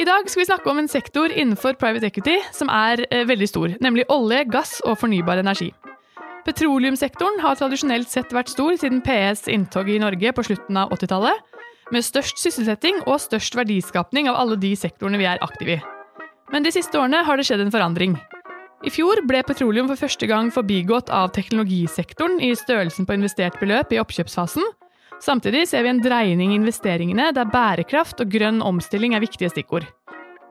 I dag skal vi snakke om en sektor innenfor private equity som er eh, veldig stor, nemlig olje, gass og fornybar energi. Petroleumssektoren har tradisjonelt sett vært stor siden PS inntog i Norge på slutten av 80-tallet, med størst sysselsetting og størst verdiskapning av alle de sektorene vi er aktive i. Men de siste årene har det skjedd en forandring. I fjor ble petroleum for første gang forbigått av teknologisektoren i størrelsen på investert beløp i oppkjøpsfasen, Samtidig ser vi en dreining i investeringene der bærekraft og grønn omstilling er viktige stikkord.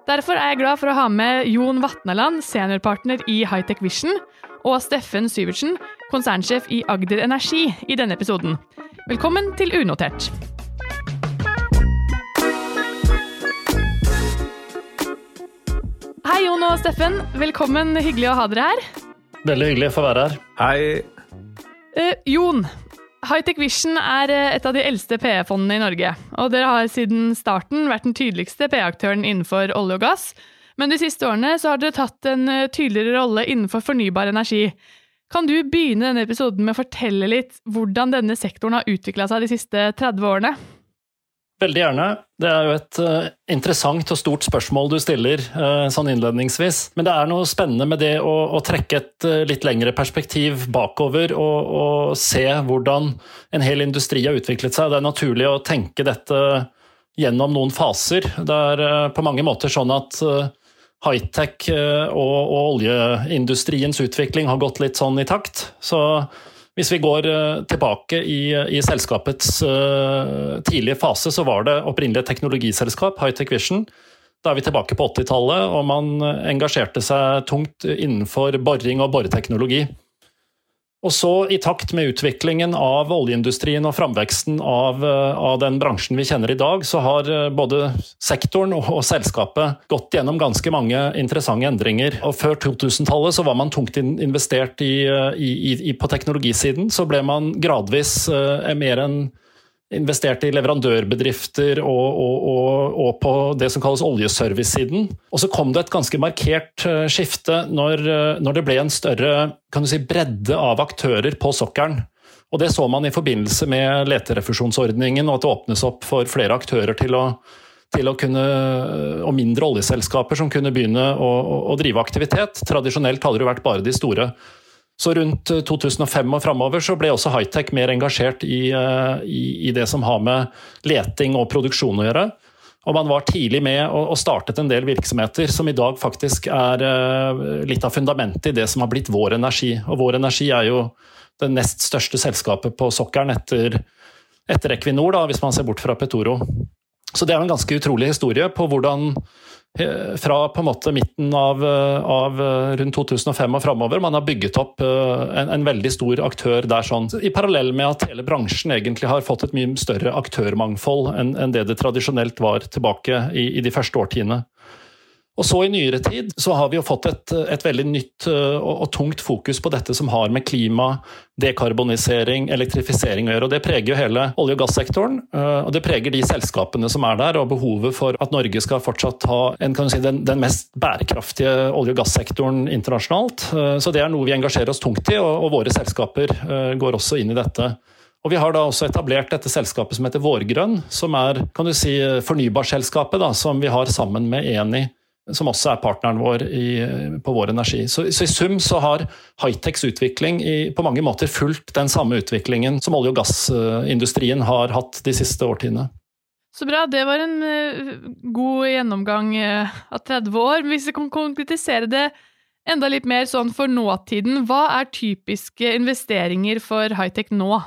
Derfor er jeg glad for å ha med Jon Vatnaland, seniorpartner i Hightech Vision, og Steffen Syvertsen, konsernsjef i Agder Energi, i denne episoden. Velkommen til Unotert. Hei, Jon og Steffen. Velkommen. Hyggelig å ha dere her. Veldig hyggelig å få være her. Hei. Eh, Jon, Hightech Vision er eh, et av de eldste PE-fondene i Norge. og Dere har siden starten vært den tydeligste PE-aktøren innenfor olje og gass. Men de siste årene har dere tatt en eh, tydeligere rolle innenfor fornybar energi. Kan du begynne denne episoden med å fortelle litt hvordan denne sektoren har utvikla seg de siste 30 årene? Veldig gjerne. Det er jo et uh, interessant og stort spørsmål du stiller uh, sånn innledningsvis. Men det er noe spennende med det å, å trekke et uh, litt lengre perspektiv bakover og, og, se hvordan en hel industri har utviklet seg. Det er naturlig å tenke dette gjennom noen faser. Det er på mange måter sånn at high-tech og, og oljeindustriens utvikling har gått litt sånn i takt. Så hvis vi går eh, tilbake i, i selskapets uh, tidlige fase, så var det opprinnelig et teknologiselskap, Hightech Vision. Da er vi tilbake på 80-tallet, og man engasjerte seg tungt innenfor boring og boreteknologi. Og så, i takt med utviklingen av oljeindustrien og framveksten av, eh, av, den bransjen vi kjenner i dag, så har eh, både sektoren og, selskapet gått gjennom ganske mange interessante endringer. Og Før 2000-tallet så var man tungt investert i, eh, i, i, på teknologisiden. Så ble man gradvis mer enn investert i leverandørbedrifter og, og, og, og, på det som kalles oljeservice-siden. Og så kom det et ganske markert eh, skifte når, eh, når det ble en større si, bredde av aktører på sokkelen. Og det så man i forbindelse med leterefusjonsordningen, og at det åpnes opp for flere aktører til å, til å kunne, og mindre oljeselskaper som kunne begynne å, å drive aktivitet. Tradisjonelt hadde det vært bare de store. Så rundt 2005 eh, og framover så ble også high-tech mer engasjert i, eh, i, i, det som har med leting og produksjon å gjøre. Og man var tidlig med og, startet en del virksomheter som i dag faktisk er uh, litt av fundamentet i det som har blitt Vår Energi. Og Vår Energi er jo det nest største selskapet på sokkelen etter, etter Equinor, da, hvis man ser bort fra Petoro. Så det er en ganske utrolig historie på hvordan Eh, fra på en måte midten av, eh, av eh, rundt 2005 og framover. Man har bygget opp en, en, veldig stor aktør der, sånn, i parallell med at hele bransjen egentlig har fått et mye større aktørmangfold enn, enn det det tradisjonelt var tilbake i, i de første årtiene. Og så I nyere tid så har vi jo fått et, et veldig nytt uh, og, og, tungt fokus på dette som har med klima, dekarbonisering, elektrifisering å gjøre. og Det preger jo hele olje- og gassektoren. Uh, og Det preger de selskapene som er der, og behovet for at Norge skal fortsatt ha en, si, den, den, mest bærekraftige olje- og gassektoren internasjonalt. Uh, så Det er noe vi engasjerer oss tungt i, og, og våre selskaper går også inn i dette. Og Vi har da også etablert dette selskapet som heter Vårgrønn, som er kan du si, fornybarselskapet da, som vi har sammen med Eni som også er partneren vår i, på Vår Energi. Så, så, i sum så har Hightechs utvikling i, på mange måter fulgt den samme utviklingen som olje- og gassindustrien har hatt de siste årtiene. Så bra, det var en uh, god gjennomgang uh, av 30 år. Hvis vi kan konkretisere det enda litt mer sånn for nåtiden, hva er typiske investeringer for hightech nå?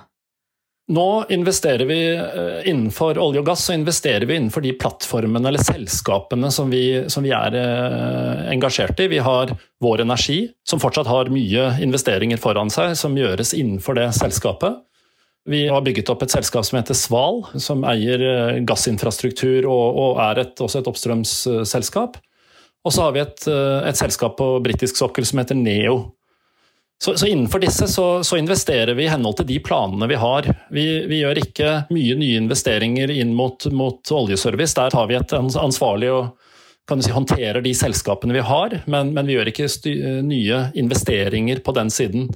Nå investerer vi eh, innenfor olje og gass, så investerer vi innenfor de plattformene eller selskapene som vi, som vi er eh, engasjert i. Vi har Vår Energi, som fortsatt har mye investeringer foran seg, som gjøres innenfor det selskapet. Vi har bygget opp et selskap som heter Sval, som eier eh, gassinfrastruktur og, og er et, også et oppstrømsselskap. Og så har vi et, et selskap på britisk sokkel som heter Neo, så, så, innenfor disse så, så, investerer vi i henhold til de planene vi har. Vi, vi gjør ikke mye nye investeringer inn mot, mot oljeservice. Der tar vi et ansvarlig og kan du si, håndterer de selskapene vi har, men, men vi gjør ikke nye investeringer på den siden.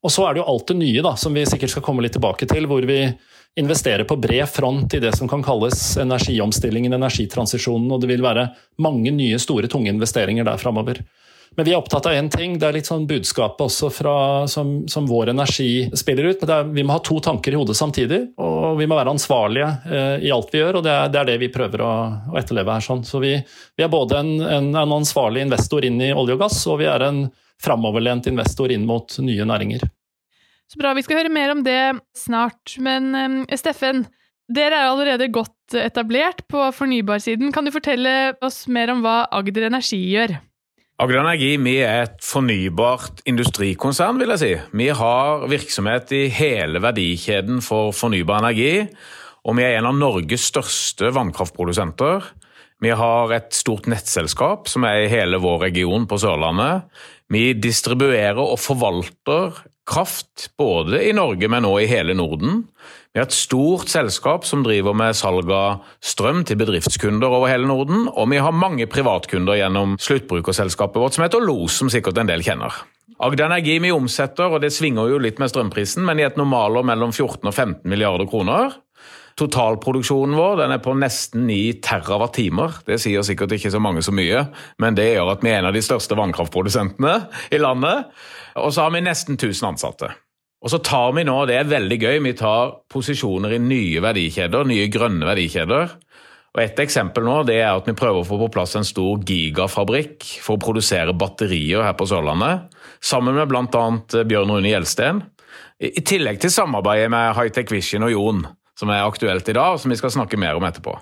Og så er det jo alt det nye, da, som vi sikkert skal komme litt tilbake til, hvor vi investere på bred front i det som kan kalles energiomstillingen, energitransisjonen, og det vil være mange nye, store, tunge investeringer der framover. Men vi er opptatt av én ting, det er litt sånn budskapet også fra, som, som, vår energi spiller ut. men er, Vi må ha to tanker i hodet samtidig, og vi må være ansvarlige eh, i alt vi gjør. og Det er det, er det vi prøver å, å, etterleve her. sånn. Så vi, vi er både en, en, en, ansvarlig investor inn i olje og gass, og vi er en framoverlent investor inn mot nye næringer. Så bra. Vi skal høre mer om det snart. Men um, Steffen, dere er allerede godt etablert på fornybarsiden. Kan du fortelle oss mer om hva Agder Energi gjør? Agder Energi vi er et fornybart industrikonsern, vil jeg si. Vi har virksomhet i hele verdikjeden for fornybar energi. Og vi er en av Norges største vannkraftprodusenter. Vi har et stort nettselskap som er i hele vår region på Sørlandet. Vi distribuerer og forvalter kraft både i Norge, men også i hele Norden. Vi har et stort selskap som driver med salg av strøm til bedriftskunder over hele Norden, og vi har mange privatkunder gjennom sluttbrukerselskapet vårt som heter Los, som sikkert en del kjenner. Agder Energi vi omsetter, og det svinger jo litt med strømprisen, men i et normalår mellom 14 og 15 milliarder kroner. Totalproduksjonen vår er på nesten 9 TWh. Det sier sikkert ikke så mange så mye, men det gjør at vi er en av de største vannkraftprodusentene i landet. Og så har vi nesten 1000 ansatte. Og så tar vi nå, det er veldig gøy, vi tar posisjoner i nye verdikjeder, nye grønne verdikjeder. Og Et eksempel nå det er at vi prøver å få på plass en stor gigafabrikk for å produsere batterier her på Sørlandet, sammen med bl.a. Bjørn Rune Gjelsten. I tillegg til samarbeidet med Hightech Vision og Jon, som er aktuelt i dag, og som vi skal snakke mer om etterpå.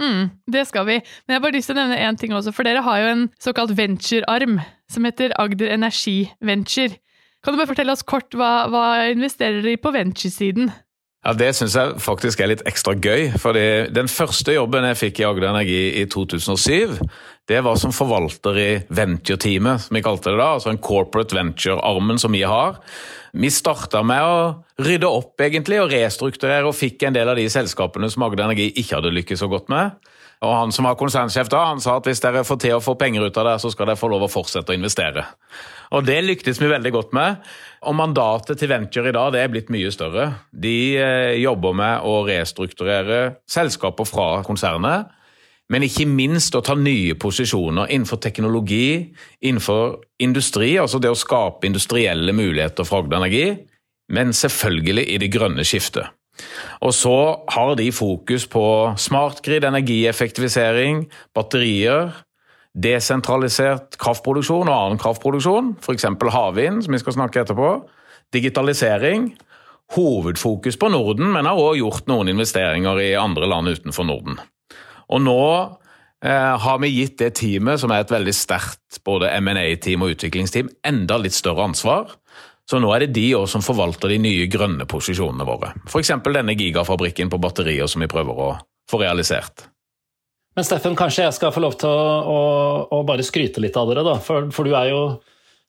Mm, det skal vi. Men jeg har bare lyst til å nevne én ting også, for dere har jo en såkalt venturearm som heter Agder Energi Venture. Kan du bare fortelle oss kort hva, hva investerer dere i på venturesiden? Ja, Det syns jeg faktisk er litt ekstra gøy. fordi Den første jobben jeg fikk i Agder Energi i 2007, det var som forvalter i venture-teamet, som vi kalte det da. Altså en corporate venture-armen som vi har. Vi starta med å rydde opp egentlig og restrukturere, og fikk en del av de selskapene som Agder Energi ikke hadde lykkes så godt med. Og Han som var konsernsjef da, han sa at hvis dere får til å få penger ut av det, så skal dere få lov å fortsette å investere. Og Det lyktes vi veldig godt med. Og Mandatet til Venture i dag det er blitt mye større. De eh, jobber med å restrukturere selskaper fra konsernet. Men ikke minst å ta nye posisjoner innenfor teknologi, innenfor industri, altså det å skape industrielle muligheter for Agder Energi, men selvfølgelig i det grønne skiftet. Og så har de fokus på smartgrid, energieffektivisering, batterier, desentralisert kraftproduksjon og annen kraftproduksjon, f.eks. havvind, som vi skal snakke etterpå, digitalisering. Hovedfokus på Norden, men har òg gjort noen investeringer i andre land utenfor Norden. Og nå eh, har vi gitt det teamet, som er et veldig sterkt både M&A-team og utviklingsteam, enda litt større ansvar. Så nå er det de òg som forvalter de nye grønne posisjonene våre. F.eks. denne gigafabrikken på batterier som vi prøver å få realisert. Men Steffen, kanskje jeg skal få lov til å, å, å bare skryte litt av dere, da. For, for du, er jo,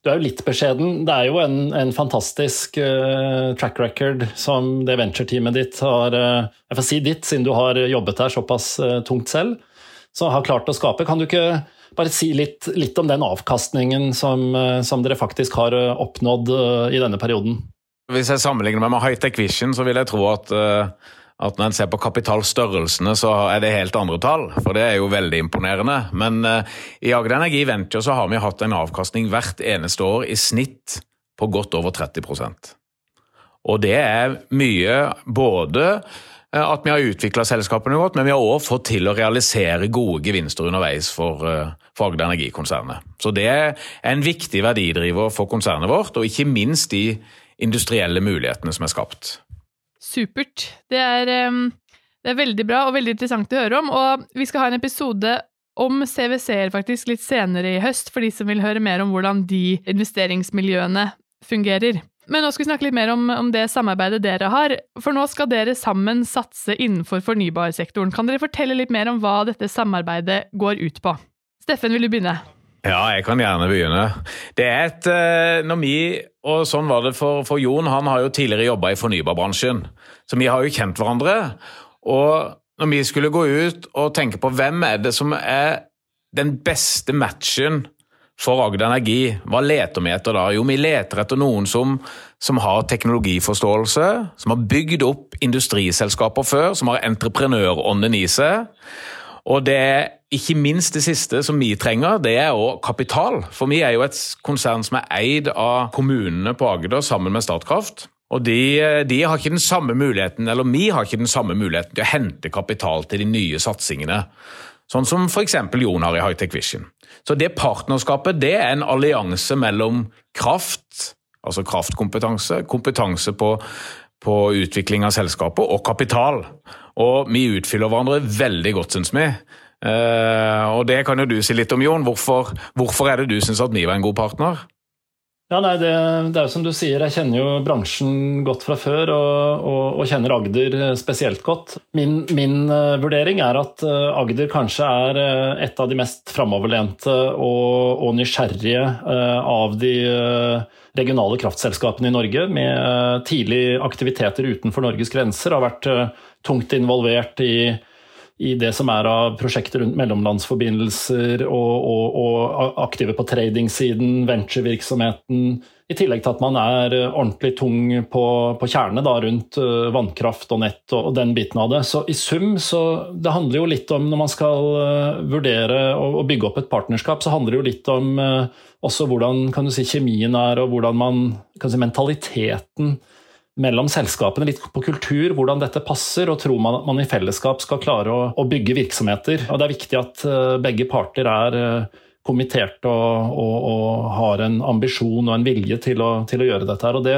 du, er jo, litt beskjeden. Det er jo en, en fantastisk uh, track record som det venture-teamet ditt har uh, Jeg får si ditt, siden du har jobbet her såpass uh, tungt selv. Så har klart å skape. Kan du ikke bare si litt, litt om den avkastningen som, eh, som, dere faktisk har eh, oppnådd eh, i denne perioden. Hvis jeg sammenligner meg med Hightech Vision, så vil jeg tro at, at når en ser på kapitalstørrelsene, så er det helt andre tall. For det er jo veldig imponerende. Men i Agder Energi Venture så har vi hatt en avkastning hvert eneste år i snitt på godt over 30% Og det er mye både at vi har utvikla selskapene godt, men vi har òg fått til å realisere gode gevinster underveis for, eh, Energi-konsernet. Så det er en viktig verdidriver for konsernet vårt, og ikke minst de industrielle mulighetene som er skapt. Supert. Det er, det er veldig bra og veldig interessant å høre om, og vi skal ha en episode om CWC-er faktisk litt senere i høst, for de som vil høre mer om hvordan de investeringsmiljøene fungerer. Men nå skal vi snakke litt mer om, om, det samarbeidet dere har. For nå skal dere sammen satse innenfor fornybarsektoren. Kan dere fortelle litt mer om hva dette samarbeidet går ut på? Steffen, vil du begynne? Ja, jeg kan gjerne begynne. Det er et eh, Når vi, og sånn var det for, for Jon, han har jo tidligere jobba i fornybarbransjen. Så vi har jo kjent hverandre. Og når vi skulle gå ut og tenke på hvem er det som er den beste matchen for Agder Energi, hva leter vi etter da? Jo, vi leter etter noen som, som har teknologiforståelse, som har bygd opp industriselskaper før, som har entreprenørånden i seg. Og det er ikke minst det siste som vi trenger, det er òg kapital. For vi er jo et konsern som er eid av kommunene på Agder sammen med Statkraft. Og de, de, har ikke den samme muligheten, eller vi har ikke den samme muligheten til å hente kapital til de nye satsingene. Sånn som f.eks. Jon har i Hightech Vision. Så det partnerskapet det er en allianse mellom kraft, altså kraftkompetanse, kompetanse på, på utvikling av selskapet, og kapital. Og vi utfyller hverandre veldig godt, syns vi. Uh, og det kan jo du si litt om, Jon. Hvorfor, hvorfor er det du syns at vi var en god partner? Ja, nei, det, det, er jo som du sier, jeg kjenner jo bransjen godt fra før, og, og, og kjenner Agder spesielt godt. Min, min uh, vurdering er at uh, Agder kanskje er et av de mest framoverlente og, og, nysgjerrige av de regionale kraftselskapene i Norge, med tidlig aktiviteter utenfor Norges grenser. Har vært tungt involvert i i det som er av prosjekter rundt mellomlandsforbindelser og, og, og aktive på tradingsiden, venturevirksomheten. I tillegg til at man er ordentlig tung på, på kjerne da, rundt uh, vannkraft og nett og, og, den biten av det. Så i sum så Det handler jo litt om, når man skal uh, vurdere å bygge opp et partnerskap, så handler det jo litt om også hvordan kan du si, kjemien er, og hvordan man kan si, mentaliteten mellom selskapene, litt på kultur, hvordan dette passer, og tror man at man i fellesskap skal klare å, å bygge virksomheter. Og Det er viktig at uh, begge parter er uh, kommitterte og, og, og, har en ambisjon og en vilje til å, til å gjøre dette. her, og det,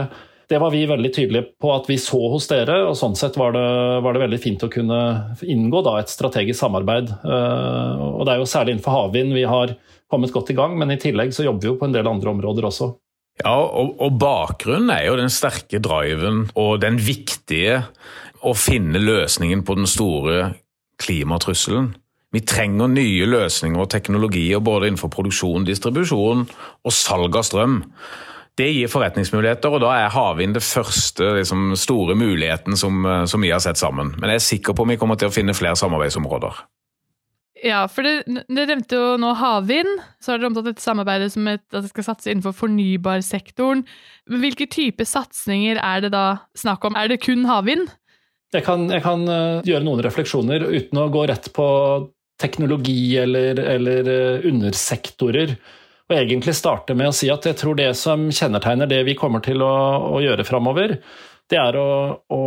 det var vi veldig tydelige på at vi så hos dere, og sånn sett var det, var det veldig fint å kunne inngå da, et strategisk samarbeid. Uh, og Det er jo særlig innenfor havvind vi har kommet godt i gang, men i tillegg så jobber vi jo på en del andre områder også. Ja, og, og, bakgrunnen er jo den sterke driven og den viktige å finne løsningen på den store klimatrusselen. Vi trenger nye løsninger og teknologier både innenfor produksjon, distribusjon og salg av strøm. Det gir forretningsmuligheter, og da er havvind det første liksom, store muligheten som, som vi har sett sammen. Men jeg er sikker på om vi kommer til å finne flere samarbeidsområder. Ja, for Dere nevnte jo nå havvind. Så har dere omtalt dette samarbeidet som et, at det skal satse innenfor fornybarsektoren. Hvilke type satsinger er det da snakk om? Er det kun havvind? Jeg kan, jeg kan uh, gjøre noen refleksjoner uten å gå rett på teknologi eller, eller uh, undersektorer. Og egentlig starte med å si at jeg tror det som kjennetegner det vi kommer til å, å gjøre framover, det er å, å,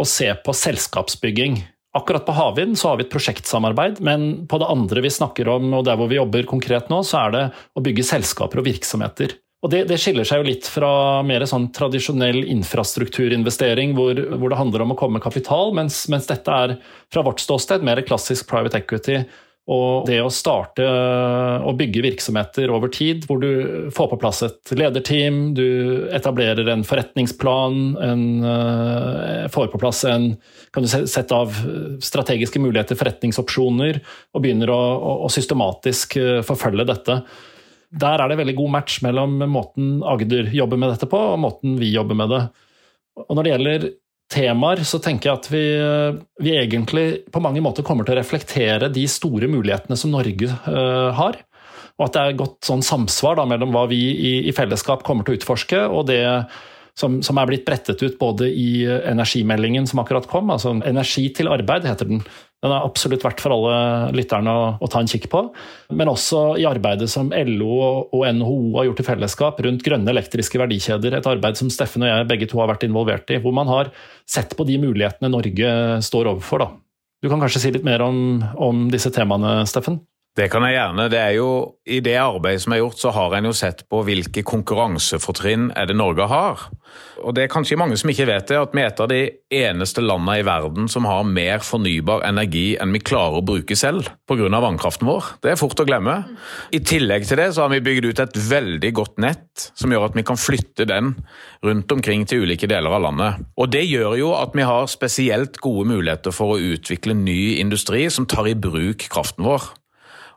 å se på selskapsbygging. Akkurat på havvind så har vi et prosjektsamarbeid, men på det andre vi snakker om, og der hvor vi jobber konkret nå, så er det å bygge selskaper og virksomheter. Og det, det skiller seg jo litt fra mer sånn tradisjonell infrastrukturinvestering, hvor, hvor, det handler om å komme med kapital, mens, mens dette er fra vårt ståsted mer klassisk private equity og det å starte og bygge virksomheter over tid, hvor du får på plass et lederteam, du etablerer en forretningsplan, en, uh, får på plass en kan du sette av strategiske muligheter, forretningsopsjoner, og begynner å, å, å systematisk uh, forfølge dette. Der er det veldig god match mellom måten Agder jobber med dette på, og måten vi jobber med det. Og når det gjelder temaer, så tenker jeg at vi, vi, egentlig på mange måter kommer til å reflektere de store mulighetene som Norge uh, har. Og at det er godt sånn samsvar da, mellom hva vi i, i, fellesskap kommer til å utforske, og det som, som, er blitt brettet ut både i energimeldingen som akkurat kom, altså Energi til arbeid heter den. Den er absolutt verdt for alle lytterne å, å, ta en kikk på. Men også i arbeidet som LO og NHO har gjort i fellesskap rundt grønne elektriske verdikjeder. Et arbeid som Steffen og jeg begge to har vært involvert i. Hvor man har sett på de mulighetene Norge står overfor. Da. Du kan kanskje si litt mer om, om disse temaene, Steffen? Det kan jeg gjerne. Det er jo, I det arbeidet som er gjort, så har en jo sett på hvilke konkurransefortrinn er det Norge har. Og Det er kanskje mange som ikke vet det, at vi er et av de eneste landene i verden som har mer fornybar energi enn vi klarer å bruke selv pga. vannkraften vår. Det er fort å glemme. I tillegg til det så har vi bygd ut et veldig godt nett som gjør at vi kan flytte den rundt omkring til ulike deler av landet. Og Det gjør jo at vi har spesielt gode muligheter for å utvikle ny industri som tar i bruk kraften vår.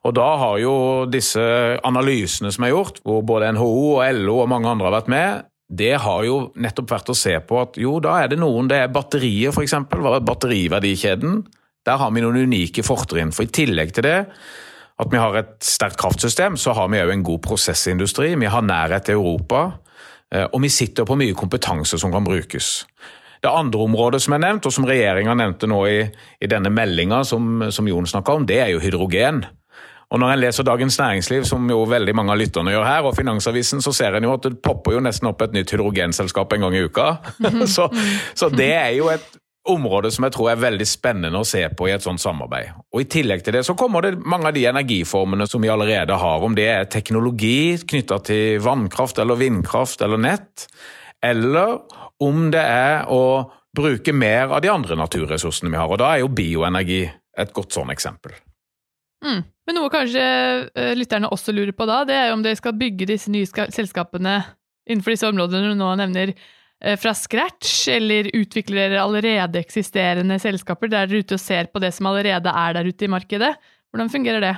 Og da har jo disse analysene som er gjort, hvor både NHO og LO og mange andre har vært med, det har jo nettopp vært å se på at jo, da er det noen Det er batterier, f.eks. Hva er batteriverdikjeden? Der har vi noen unike fortrinn. For i tillegg til det at vi har et sterkt kraftsystem, så har vi òg en god prosessindustri. Vi har nærhet til Europa, eh, og vi sitter på mye kompetanse som kan brukes. Det andre området som er nevnt, og som regjeringa nevnte nå i, i denne meldinga som, som Jon snakka om, det er jo hydrogen. Og Når en leser Dagens Næringsliv, som jo veldig mange av lytterne gjør her, og Finansavisen, så ser en jo at det popper jo nesten opp et nytt hydrogenselskap en gang i uka. så, så det er jo et område som jeg tror er veldig spennende å se på i et sånt samarbeid. Og I tillegg til det så kommer det mange av de energiformene som vi allerede har. Om det er teknologi knytta til vannkraft eller vindkraft eller nett, eller om det er å bruke mer av de andre naturressursene vi har. Og Da er jo bioenergi et godt sånn eksempel. Mm. Men noe kanskje uh, lytterne også lurer på da, det er om dere skal bygge disse nye selskapene innenfor disse områdene du nå nevner, uh, fra scratch, eller utvikler dere allerede eksisterende selskaper der dere er ute og ser på det som allerede er der ute i markedet? Hvordan fungerer det?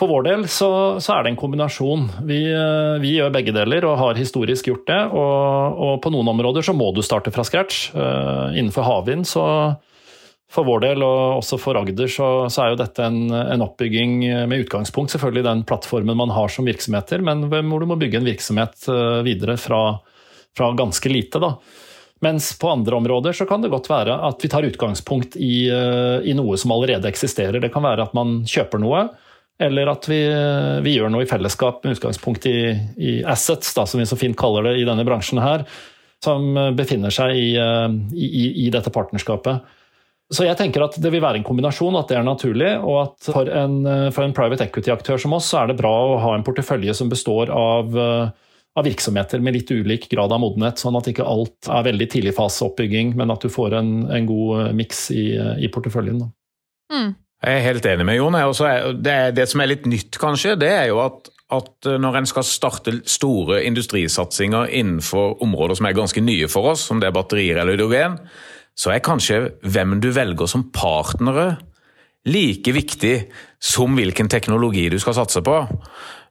For vår del så, så er det en kombinasjon. Vi, uh, vi, gjør begge deler og har historisk gjort det. Og, og, på noen områder så må du starte fra scratch. innenfor havvind så for vår del, og også for Agder, så, så er jo dette en, en, oppbygging med utgangspunkt selvfølgelig den plattformen man har som virksomheter, men hvor du må bygge en virksomhet eh, videre fra, fra ganske lite. da. Mens på andre områder så kan det godt være at vi tar utgangspunkt i, eh, i noe som allerede eksisterer. Det kan være at man kjøper noe, eller at vi, vi gjør noe i fellesskap med utgangspunkt i, i assets, da, som vi så fint kaller det i denne bransjen her, som befinner seg i, eh, i, i dette partnerskapet. Så jeg tenker at det vil være en kombinasjon, at det er naturlig. Og at for en, for en private equity-aktør som oss, så er det bra å ha en portefølje som består av, av, virksomheter med litt ulik grad av modenhet, sånn at ikke alt er veldig tidligfaseoppbygging, men at du får en, en god miks i, i, porteføljen. Mm. Jeg er helt enig med Jon. Det, det, som er litt nytt, kanskje, det er jo at, at når en skal starte store industrisatsinger innenfor områder som er ganske nye for oss, som det er batterier eller hydrogen, så er kanskje hvem du velger som partnere like viktig som hvilken teknologi du skal satse på.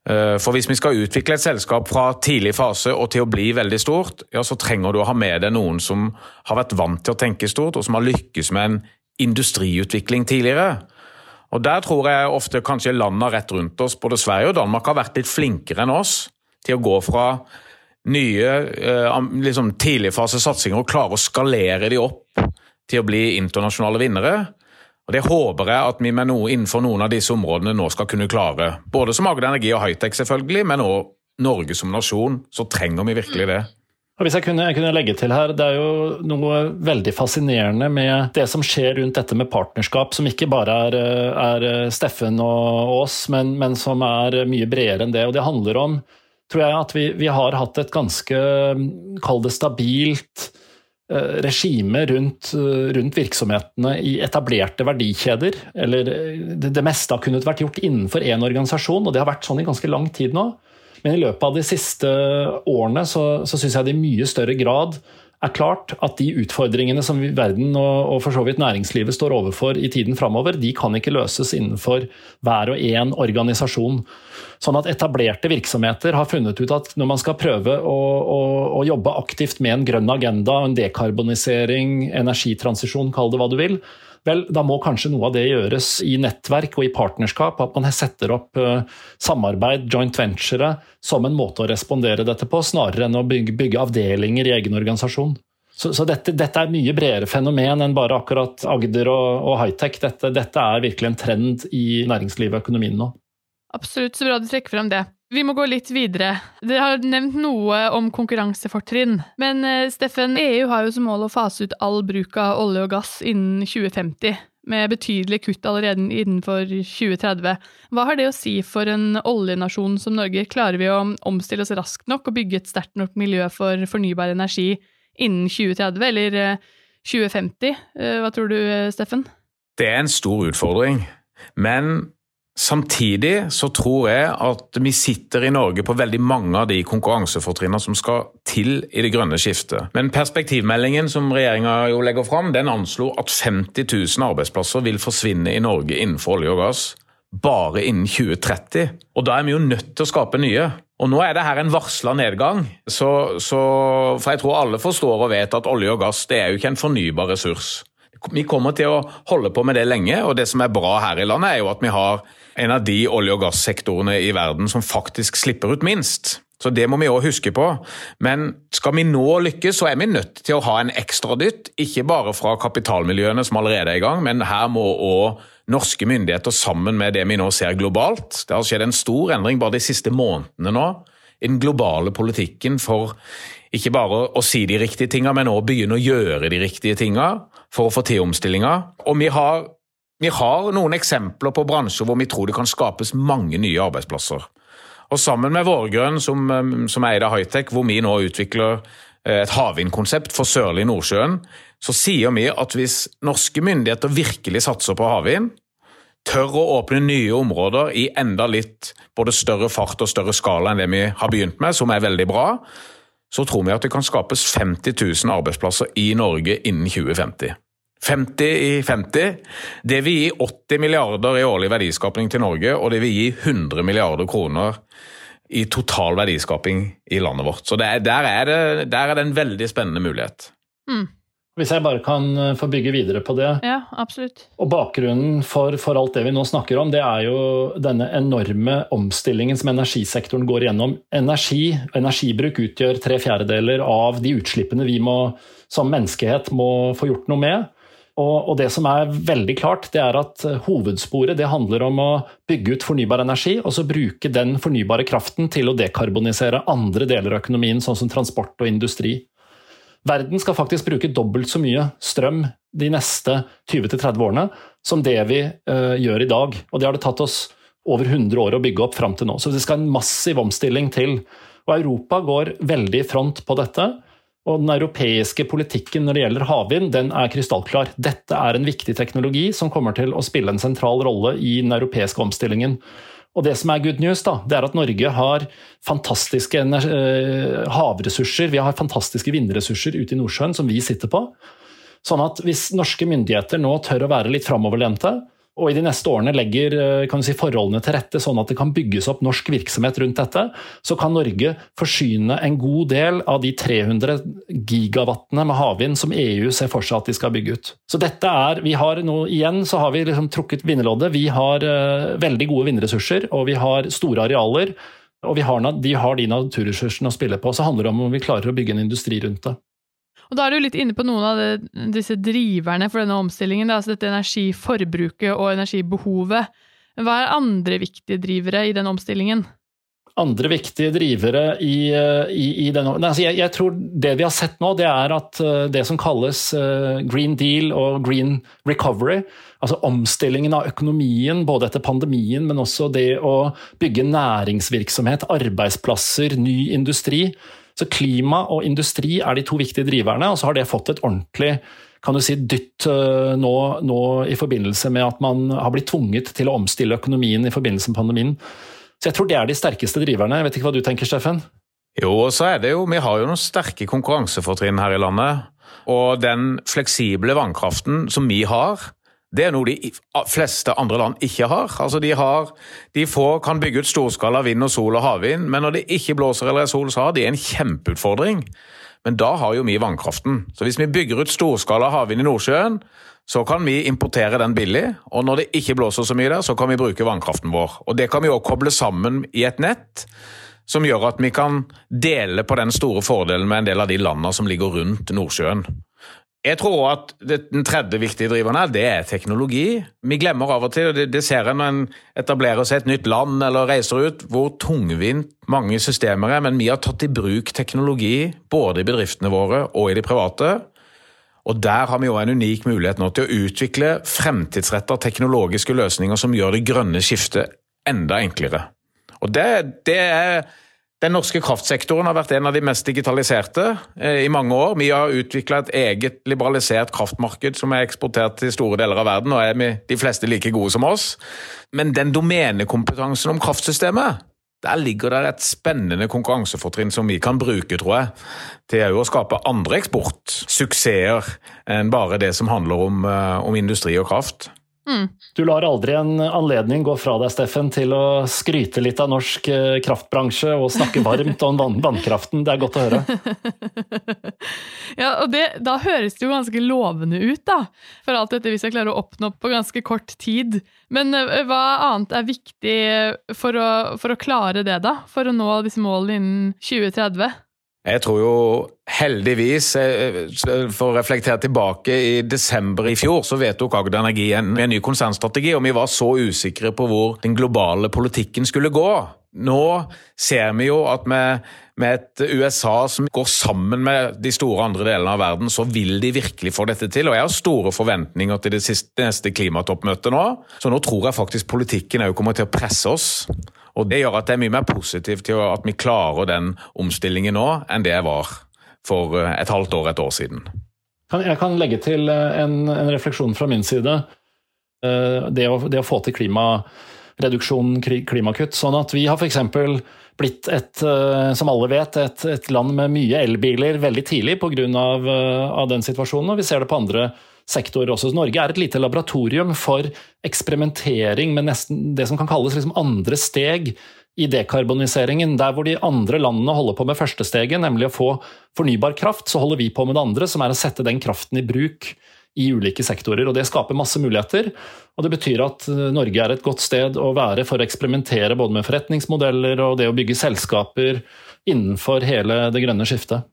Eh, for hvis vi skal utvikle et selskap fra tidlig fase og til å bli veldig stort, ja, så trenger du å ha med deg noen som har vært vant til å tenke stort, og som har lykkes med en industriutvikling tidligere. Og Der tror jeg ofte kanskje landene rett rundt oss, både Sverige og Danmark, har vært litt flinkere enn oss til å gå fra nye eh, liksom tidligfasesatsinger og klare å skalere de opp til å bli internasjonale vinnere. Og Det håper jeg at vi med noe innenfor noen av disse områdene nå skal kunne klare. Både som Agder Energi og Hightech, selvfølgelig, men òg Norge som nasjon. Så trenger vi virkelig det. Og hvis jeg kunne, jeg kunne, legge til her, Det er jo noe veldig fascinerende med det som skjer rundt dette med partnerskap, som ikke bare er, er Steffen og oss, men, men, som er mye bredere enn det. Og Det handler om tror jeg at vi, vi har hatt et ganske, kall det stabilt, eh, regime rundt, eh, rundt, virksomhetene i etablerte verdikjeder. Eller eh, det, det meste har kunnet vært gjort innenfor én organisasjon, og det har vært sånn i ganske lang tid nå. Men i løpet av de siste årene så, så syns jeg det i mye større grad er klart at de utfordringene som verden og, og for så vidt næringslivet står overfor i tiden framover, de kan ikke løses innenfor hver og en organisasjon. Sånn at etablerte virksomheter har funnet ut at når man skal prøve å, å, å jobbe aktivt med en grønn agenda, en dekarbonisering, energitransisjon, kall det hva du vil, Vel, da må kanskje noe av det gjøres i nettverk og i partnerskap. At man setter opp uh, samarbeid, joint venture, som en måte å respondere dette på, snarere enn å bygge, bygge avdelinger i egen organisasjon. Så, så dette, dette, er mye bredere fenomen enn bare akkurat Agder og, og high-tech. Dette, dette, er virkelig en trend i næringslivet og økonomien nå. Absolutt, så bra du trekker frem det. Vi må gå litt videre. Dere har nevnt noe om konkurransefortrinn. Men eh, Steffen, EU har jo som mål å fase ut all bruk av olje og gass innen 2050, med betydelige kutt allerede innenfor 2030. Hva har det å si for en oljenasjon som Norge? Klarer vi å omstille oss raskt nok og bygge et sterkt nok miljø for fornybar energi innen 2030, eller 2050? Eh, eh, hva tror du, Steffen? Det er en stor utfordring. Men Samtidig så tror jeg at vi sitter i Norge på veldig mange av de konkurransefortrinnene som skal til i det grønne skiftet. Men perspektivmeldingen som regjeringa legger fram, den anslo at 50 000 arbeidsplasser vil forsvinne i Norge innenfor olje og gass bare innen 2030. Og da er vi jo nødt til å skape nye. Og nå er det her en varsla nedgang. Så, så, for jeg tror alle forstår og vet at olje og gass det er jo ikke en fornybar ressurs. Vi kommer til å holde på med det lenge, og det som er bra her i landet, er jo at vi har en av de olje- og gassektorene i verden som faktisk slipper ut minst. Så det må vi òg huske på. Men skal vi nå lykkes, så er vi nødt til å ha en ekstra dytt. Ikke bare fra kapitalmiljøene som allerede er i gang, men her må òg norske myndigheter sammen med det vi nå ser globalt. Det har skjedd en stor endring bare de siste månedene nå i den globale politikken for ikke bare å si de riktige tingene, men også begynne å gjøre de riktige tingene for å få til omstillinga. Og vi har, vi har noen eksempler på bransjer hvor vi tror det kan skapes mange nye arbeidsplasser. Og sammen med Vårgrønn, som, som eier av Hightech, hvor vi nå utvikler eh, et havvindkonsept for sørlig Nordsjøen, så sier vi at hvis norske myndigheter virkelig satser på havvind, tør å åpne nye områder i enda litt både større fart og større skala enn det vi har begynt med, som er veldig bra, så tror vi at det kan skapes 50 000 arbeidsplasser i Norge innen 2050. 50 i 50. Det vil gi 80 milliarder i årlig verdiskapning til Norge, og det vil gi 100 milliarder kroner i total verdiskaping i landet vårt. Så er, der, er det, der, er det, en veldig spennende mulighet. Mm. Hvis jeg bare kan eh, få bygge videre på det. Ja, absolutt. Og Bakgrunnen for, for, alt det vi nå snakker om, det er jo denne enorme omstillingen som energisektoren går igjennom. Energi, energibruk utgjør tre fjerdedeler av de utslippene vi må, som menneskehet må få gjort noe med. Og, det som er veldig klart, det er at eh, hovedsporet det handler om å bygge ut fornybar energi, og så bruke den fornybare kraften til å dekarbonisere andre deler av økonomien, sånn som transport og industri. Verden skal faktisk bruke dobbelt så mye strøm de neste 20-30 årene som det vi uh, gjør i dag. Og det har det tatt oss over 100 år å bygge opp fram til nå. Så det skal en massiv omstilling til. Og Europa går veldig i front på dette. Og den europeiske politikken når det gjelder havvind, den er krystallklar. Dette er en viktig teknologi som kommer til å spille en sentral rolle i den europeiske omstillingen. Og det som er good news, da, det er at Norge har fantastiske eh, havressurser. Vi har fantastiske vindressurser ute i Nordsjøen som vi sitter på. Sånn at hvis norske myndigheter nå tør å være litt framoverlente, og i de neste årene legger eh, si, forholdene til rette sånn at det kan bygges opp norsk virksomhet rundt dette, så kan Norge forsyne en god del av de 300 gigawattene med havvind som EU ser for seg at de skal bygge ut. Så dette er, vi har nå Igjen så har vi liksom trukket vinnerloddet. Vi har uh, veldig gode vindressurser, og vi har store arealer. Og har, de har de naturressursene å spille på. Så handler det om om vi klarer å bygge en industri rundt det. Og Da er du litt inne på noen av det, disse driverne for denne omstillingen. Altså dette energiforbruket og energibehovet. Hva er andre viktige drivere i den omstillingen? Andre viktige drivere i, i, i denne altså jeg, jeg, tror det vi har sett nå, det er at eh, det som kalles eh, green deal og green recovery, altså omstillingen av økonomien både etter pandemien, men også det å bygge næringsvirksomhet, arbeidsplasser, ny industri, så klima og industri er de to viktige driverne, og så har det fått et ordentlig kan du si, dytt eh, nå, nå, i forbindelse med at man har blitt tvunget til å omstille økonomien i forbindelse med pandemien. Så jeg tror det er de sterkeste driverne. Jeg vet ikke hva du tenker, Steffen? Jo, og så er det jo, Vi har jo noen sterke konkurransefortrinn her i landet. Og den fleksible vannkraften som vi har, det er noe de fleste andre land ikke har. Altså De, har, de få kan bygge ut storskala vind og sol og havvind, men når det ikke blåser eller er sol, så har de en kjempeutfordring. Men da har jo vi vannkraften. Så hvis vi bygger ut storskala havvind i Nordsjøen, så kan vi importere den billig. Og når det ikke blåser så mye der, så kan vi bruke vannkraften vår. Og det kan vi òg koble sammen i et nett som gjør at vi kan dele på den store fordelen med en del av de landene som ligger rundt Nordsjøen. Jeg tror at den tredje viktige driveren her, det er teknologi. Vi glemmer av og til, og det, det ser en når en etablerer seg et nytt land eller reiser ut, hvor tungvint mange systemer er. Men vi har tatt i bruk teknologi både i bedriftene våre og i de private. Og Der har vi jo en unik mulighet nå til å utvikle fremtidsretta teknologiske løsninger som gjør det grønne skiftet enda enklere. Og det, det er den norske kraftsektoren har vært en av de mest digitaliserte eh, i mange år. Vi har utvikla et eget liberalisert kraftmarked som er eksportert til store deler av verden, og er de fleste like gode som oss. Men den domenekompetansen om kraftsystemet, der ligger det et spennende konkurransefortrinn som vi kan bruke, tror jeg, til å skape andre eksportsuksesser enn bare det som handler om, eh, om industri og kraft. Mm. Du lar aldri en anledning gå fra deg, Steffen, til å skryte litt av norsk eh, kraftbransje og snakke varmt om vann vannkraften. Det er godt å høre. ja, og det, Da høres det jo ganske lovende ut, da. For alt dette vi skal klare å oppnå på ganske kort tid. Men uh, hva annet er viktig for å, for å klare det, da? For å nå disse målene innen 2030? Jeg tror jo heldigvis, eh, for å reflektere tilbake, i desember i fjor så vedtok Agder Energi en, ny konsernstrategi, og vi var så usikre på hvor den globale politikken skulle gå. Nå ser vi jo at med, med, et USA som går sammen med de store andre delene av verden, så vil de virkelig få dette til. Og jeg har store forventninger til det, siste, neste klimatoppmøtet nå. Så nå tror jeg faktisk politikken òg kommer til å presse oss. Og Det gjør at jeg er mye mer positiv til at vi klarer den omstillingen nå, enn det jeg var for eh, et halvt år, et år siden. Jeg kan legge til eh, en, en refleksjon fra min side. Eh, det å, det å få til klimareduksjon, klimakutt. Sånn at vi har f.eks. blitt et, som alle vet, et, et land med mye elbiler veldig tidlig pga. Av, av den situasjonen, og vi ser det på andre sektor også. Norge er et lite laboratorium for eksperimentering med nesten det som kan kalles liksom andre steg i dekarboniseringen. Der hvor de andre landene holder på med første steget, nemlig å få fornybar kraft, så holder vi på med det andre, som er å sette den kraften i bruk i ulike sektorer. og Det skaper masse muligheter. og Det betyr at eh, Norge er et godt sted å være for å eksperimentere både med forretningsmodeller og det å bygge selskaper innenfor hele det grønne skiftet.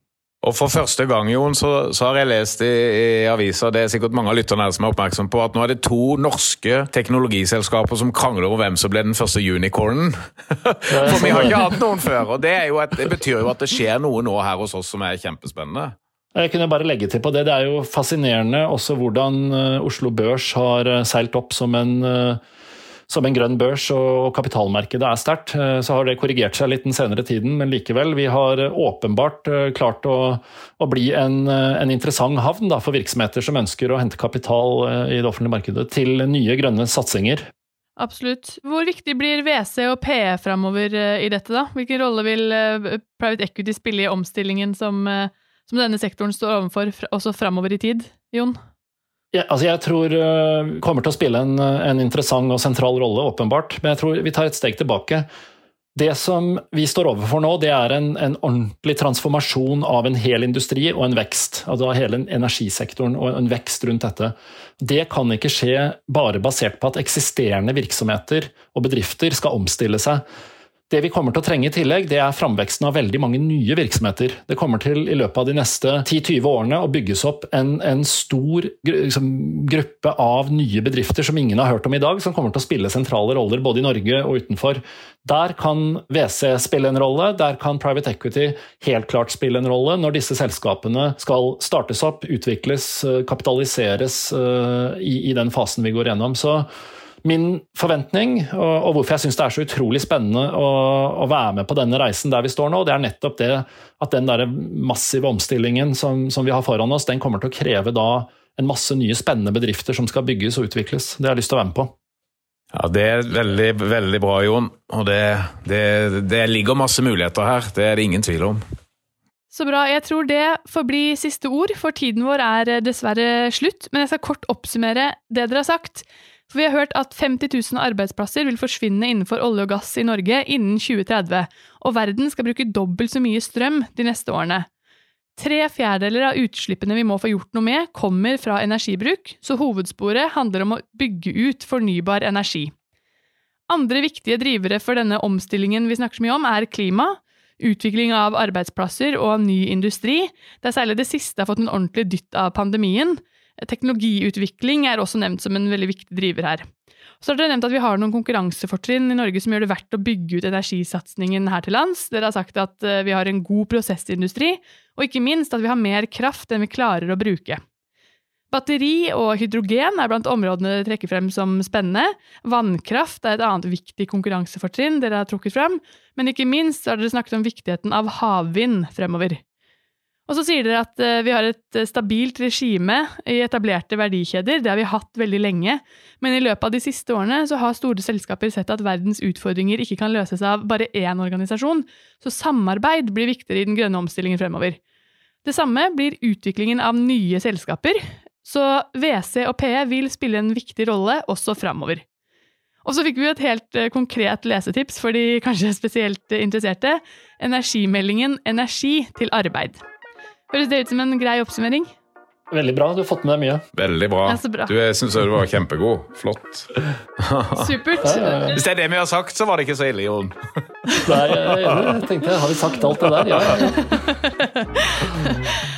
Og For første gang Jon, så, så har jeg lest i, i avisa, det er sikkert mange av lytterne her som er oppmerksom på, at nå er det to norske teknologiselskaper som krangler om hvem som ble den første unicornen. For vi har ikke hatt noen før. og det, et, det, betyr jo at det skjer noe nå her hos oss som er kjempespennende. Jeg kunne bare legge til på det. Det er jo fascinerende også hvordan eh, Oslo Børs har eh, seilt opp som en uh, som en grønn børs og kapitalmarkedet er sterkt. Eh, så har det korrigert seg litt den senere tiden, men likevel. Vi har åpenbart eh, klart å, å bli en, eh, en, interessant havn da, for virksomheter som ønsker å hente kapital i det offentlige markedet til nye grønne satsinger. Absolutt. Hvor viktig blir WC og PE framover i dette, da? Hvilken rolle vil private equity spille i omstillingen som, som denne sektoren står overfor, også framover i tid, Jon? Ja, altså jeg tror uh, kommer til å spille en, en, interessant og sentral rolle, åpenbart. Men jeg tror vi tar et steg tilbake. Det som vi står overfor nå, det er en, en ordentlig transformasjon av en hel industri og en vekst. Altså hele energisektoren og en vekst rundt dette. Det kan ikke skje bare basert på at eksisterende virksomheter og bedrifter skal omstille seg. Det vi kommer til å trenge i tillegg, det er framveksten av veldig mange nye virksomheter. Det kommer til i løpet av de neste 10-20 årene å bygges opp en, en stor liksom, gruppe av nye bedrifter som ingen har hørt om i dag, som kommer til å spille sentrale roller både i Norge og utenfor. Der kan WC spille en rolle, der kan private equity helt klart spille en rolle når disse selskapene skal startes opp, utvikles, eh, kapitaliseres uh, i, i den fasen vi går gjennom. Så Min forventning, og, og hvorfor jeg syns det er så utrolig spennende å, å, være med på denne reisen der vi står nå, det er nettopp det at den der massive omstillingen som, som vi har foran oss, den kommer til å kreve da en masse nye spennende bedrifter som skal bygges og utvikles. Det har jeg lyst til å være med på. Ja, Det er veldig, veldig bra, Jon. Og det, det, det ligger masse muligheter her. Det er det ingen tvil om. Så bra. Jeg tror det får bli siste ord, for tiden vår er dessverre slutt. Men jeg skal kort oppsummere det dere har sagt. For vi har hørt at 50 000 arbeidsplasser vil forsvinne innenfor olje og gass i Norge innen 2030, og verden skal bruke dobbelt så mye strøm de neste årene. Tre fjerdedeler av utslippene vi må få gjort noe med, kommer fra energibruk, så hovedsporet handler om å bygge ut fornybar energi. Andre viktige drivere for denne omstillingen vi snakker så mye om, er klima, utvikling av arbeidsplasser og ny industri, der særlig det siste har fått en ordentlig dytt av pandemien, Teknologiutvikling er også nevnt som en veldig viktig driver her. Så har dere nevnt at vi har noen konkurransefortrinn i Norge som gjør det verdt å bygge ut energisatsingen her til lands. Dere har sagt at eh, vi har en god prosessindustri, og ikke minst at vi har mer kraft enn vi klarer å bruke. Batteri og hydrogen er blant områdene dere trekker frem som spennende. Vannkraft er et annet viktig konkurransefortrinn dere har trukket frem. Men ikke minst har dere snakket om viktigheten av havvind fremover. Og så sier dere at eh, vi har et eh, stabilt regime i etablerte verdikjeder. Det har vi hatt veldig lenge. Men i løpet av de siste årene så har store selskaper sett at verdens utfordringer ikke kan løses av bare én organisasjon. Så samarbeid blir viktigere i den grønne omstillingen fremover. Det samme blir utviklingen av nye selskaper. Så WC og PE vil spille en viktig rolle også fremover. Og så fikk vi et helt eh, konkret lesetips for de kanskje spesielt interesserte. Energimeldingen Energi til arbeid. Høres det ut som en grei oppsummering? Veldig bra, du har fått med deg mye. Veldig bra. Ja, bra. Du, jeg syns du var kjempegod. Flott. Supert. Hvis det er det vi har sagt, så var det ikke så ille, Jon. Nei, jeg, jeg tenkte, har vi sagt alt det der? Ja, ja.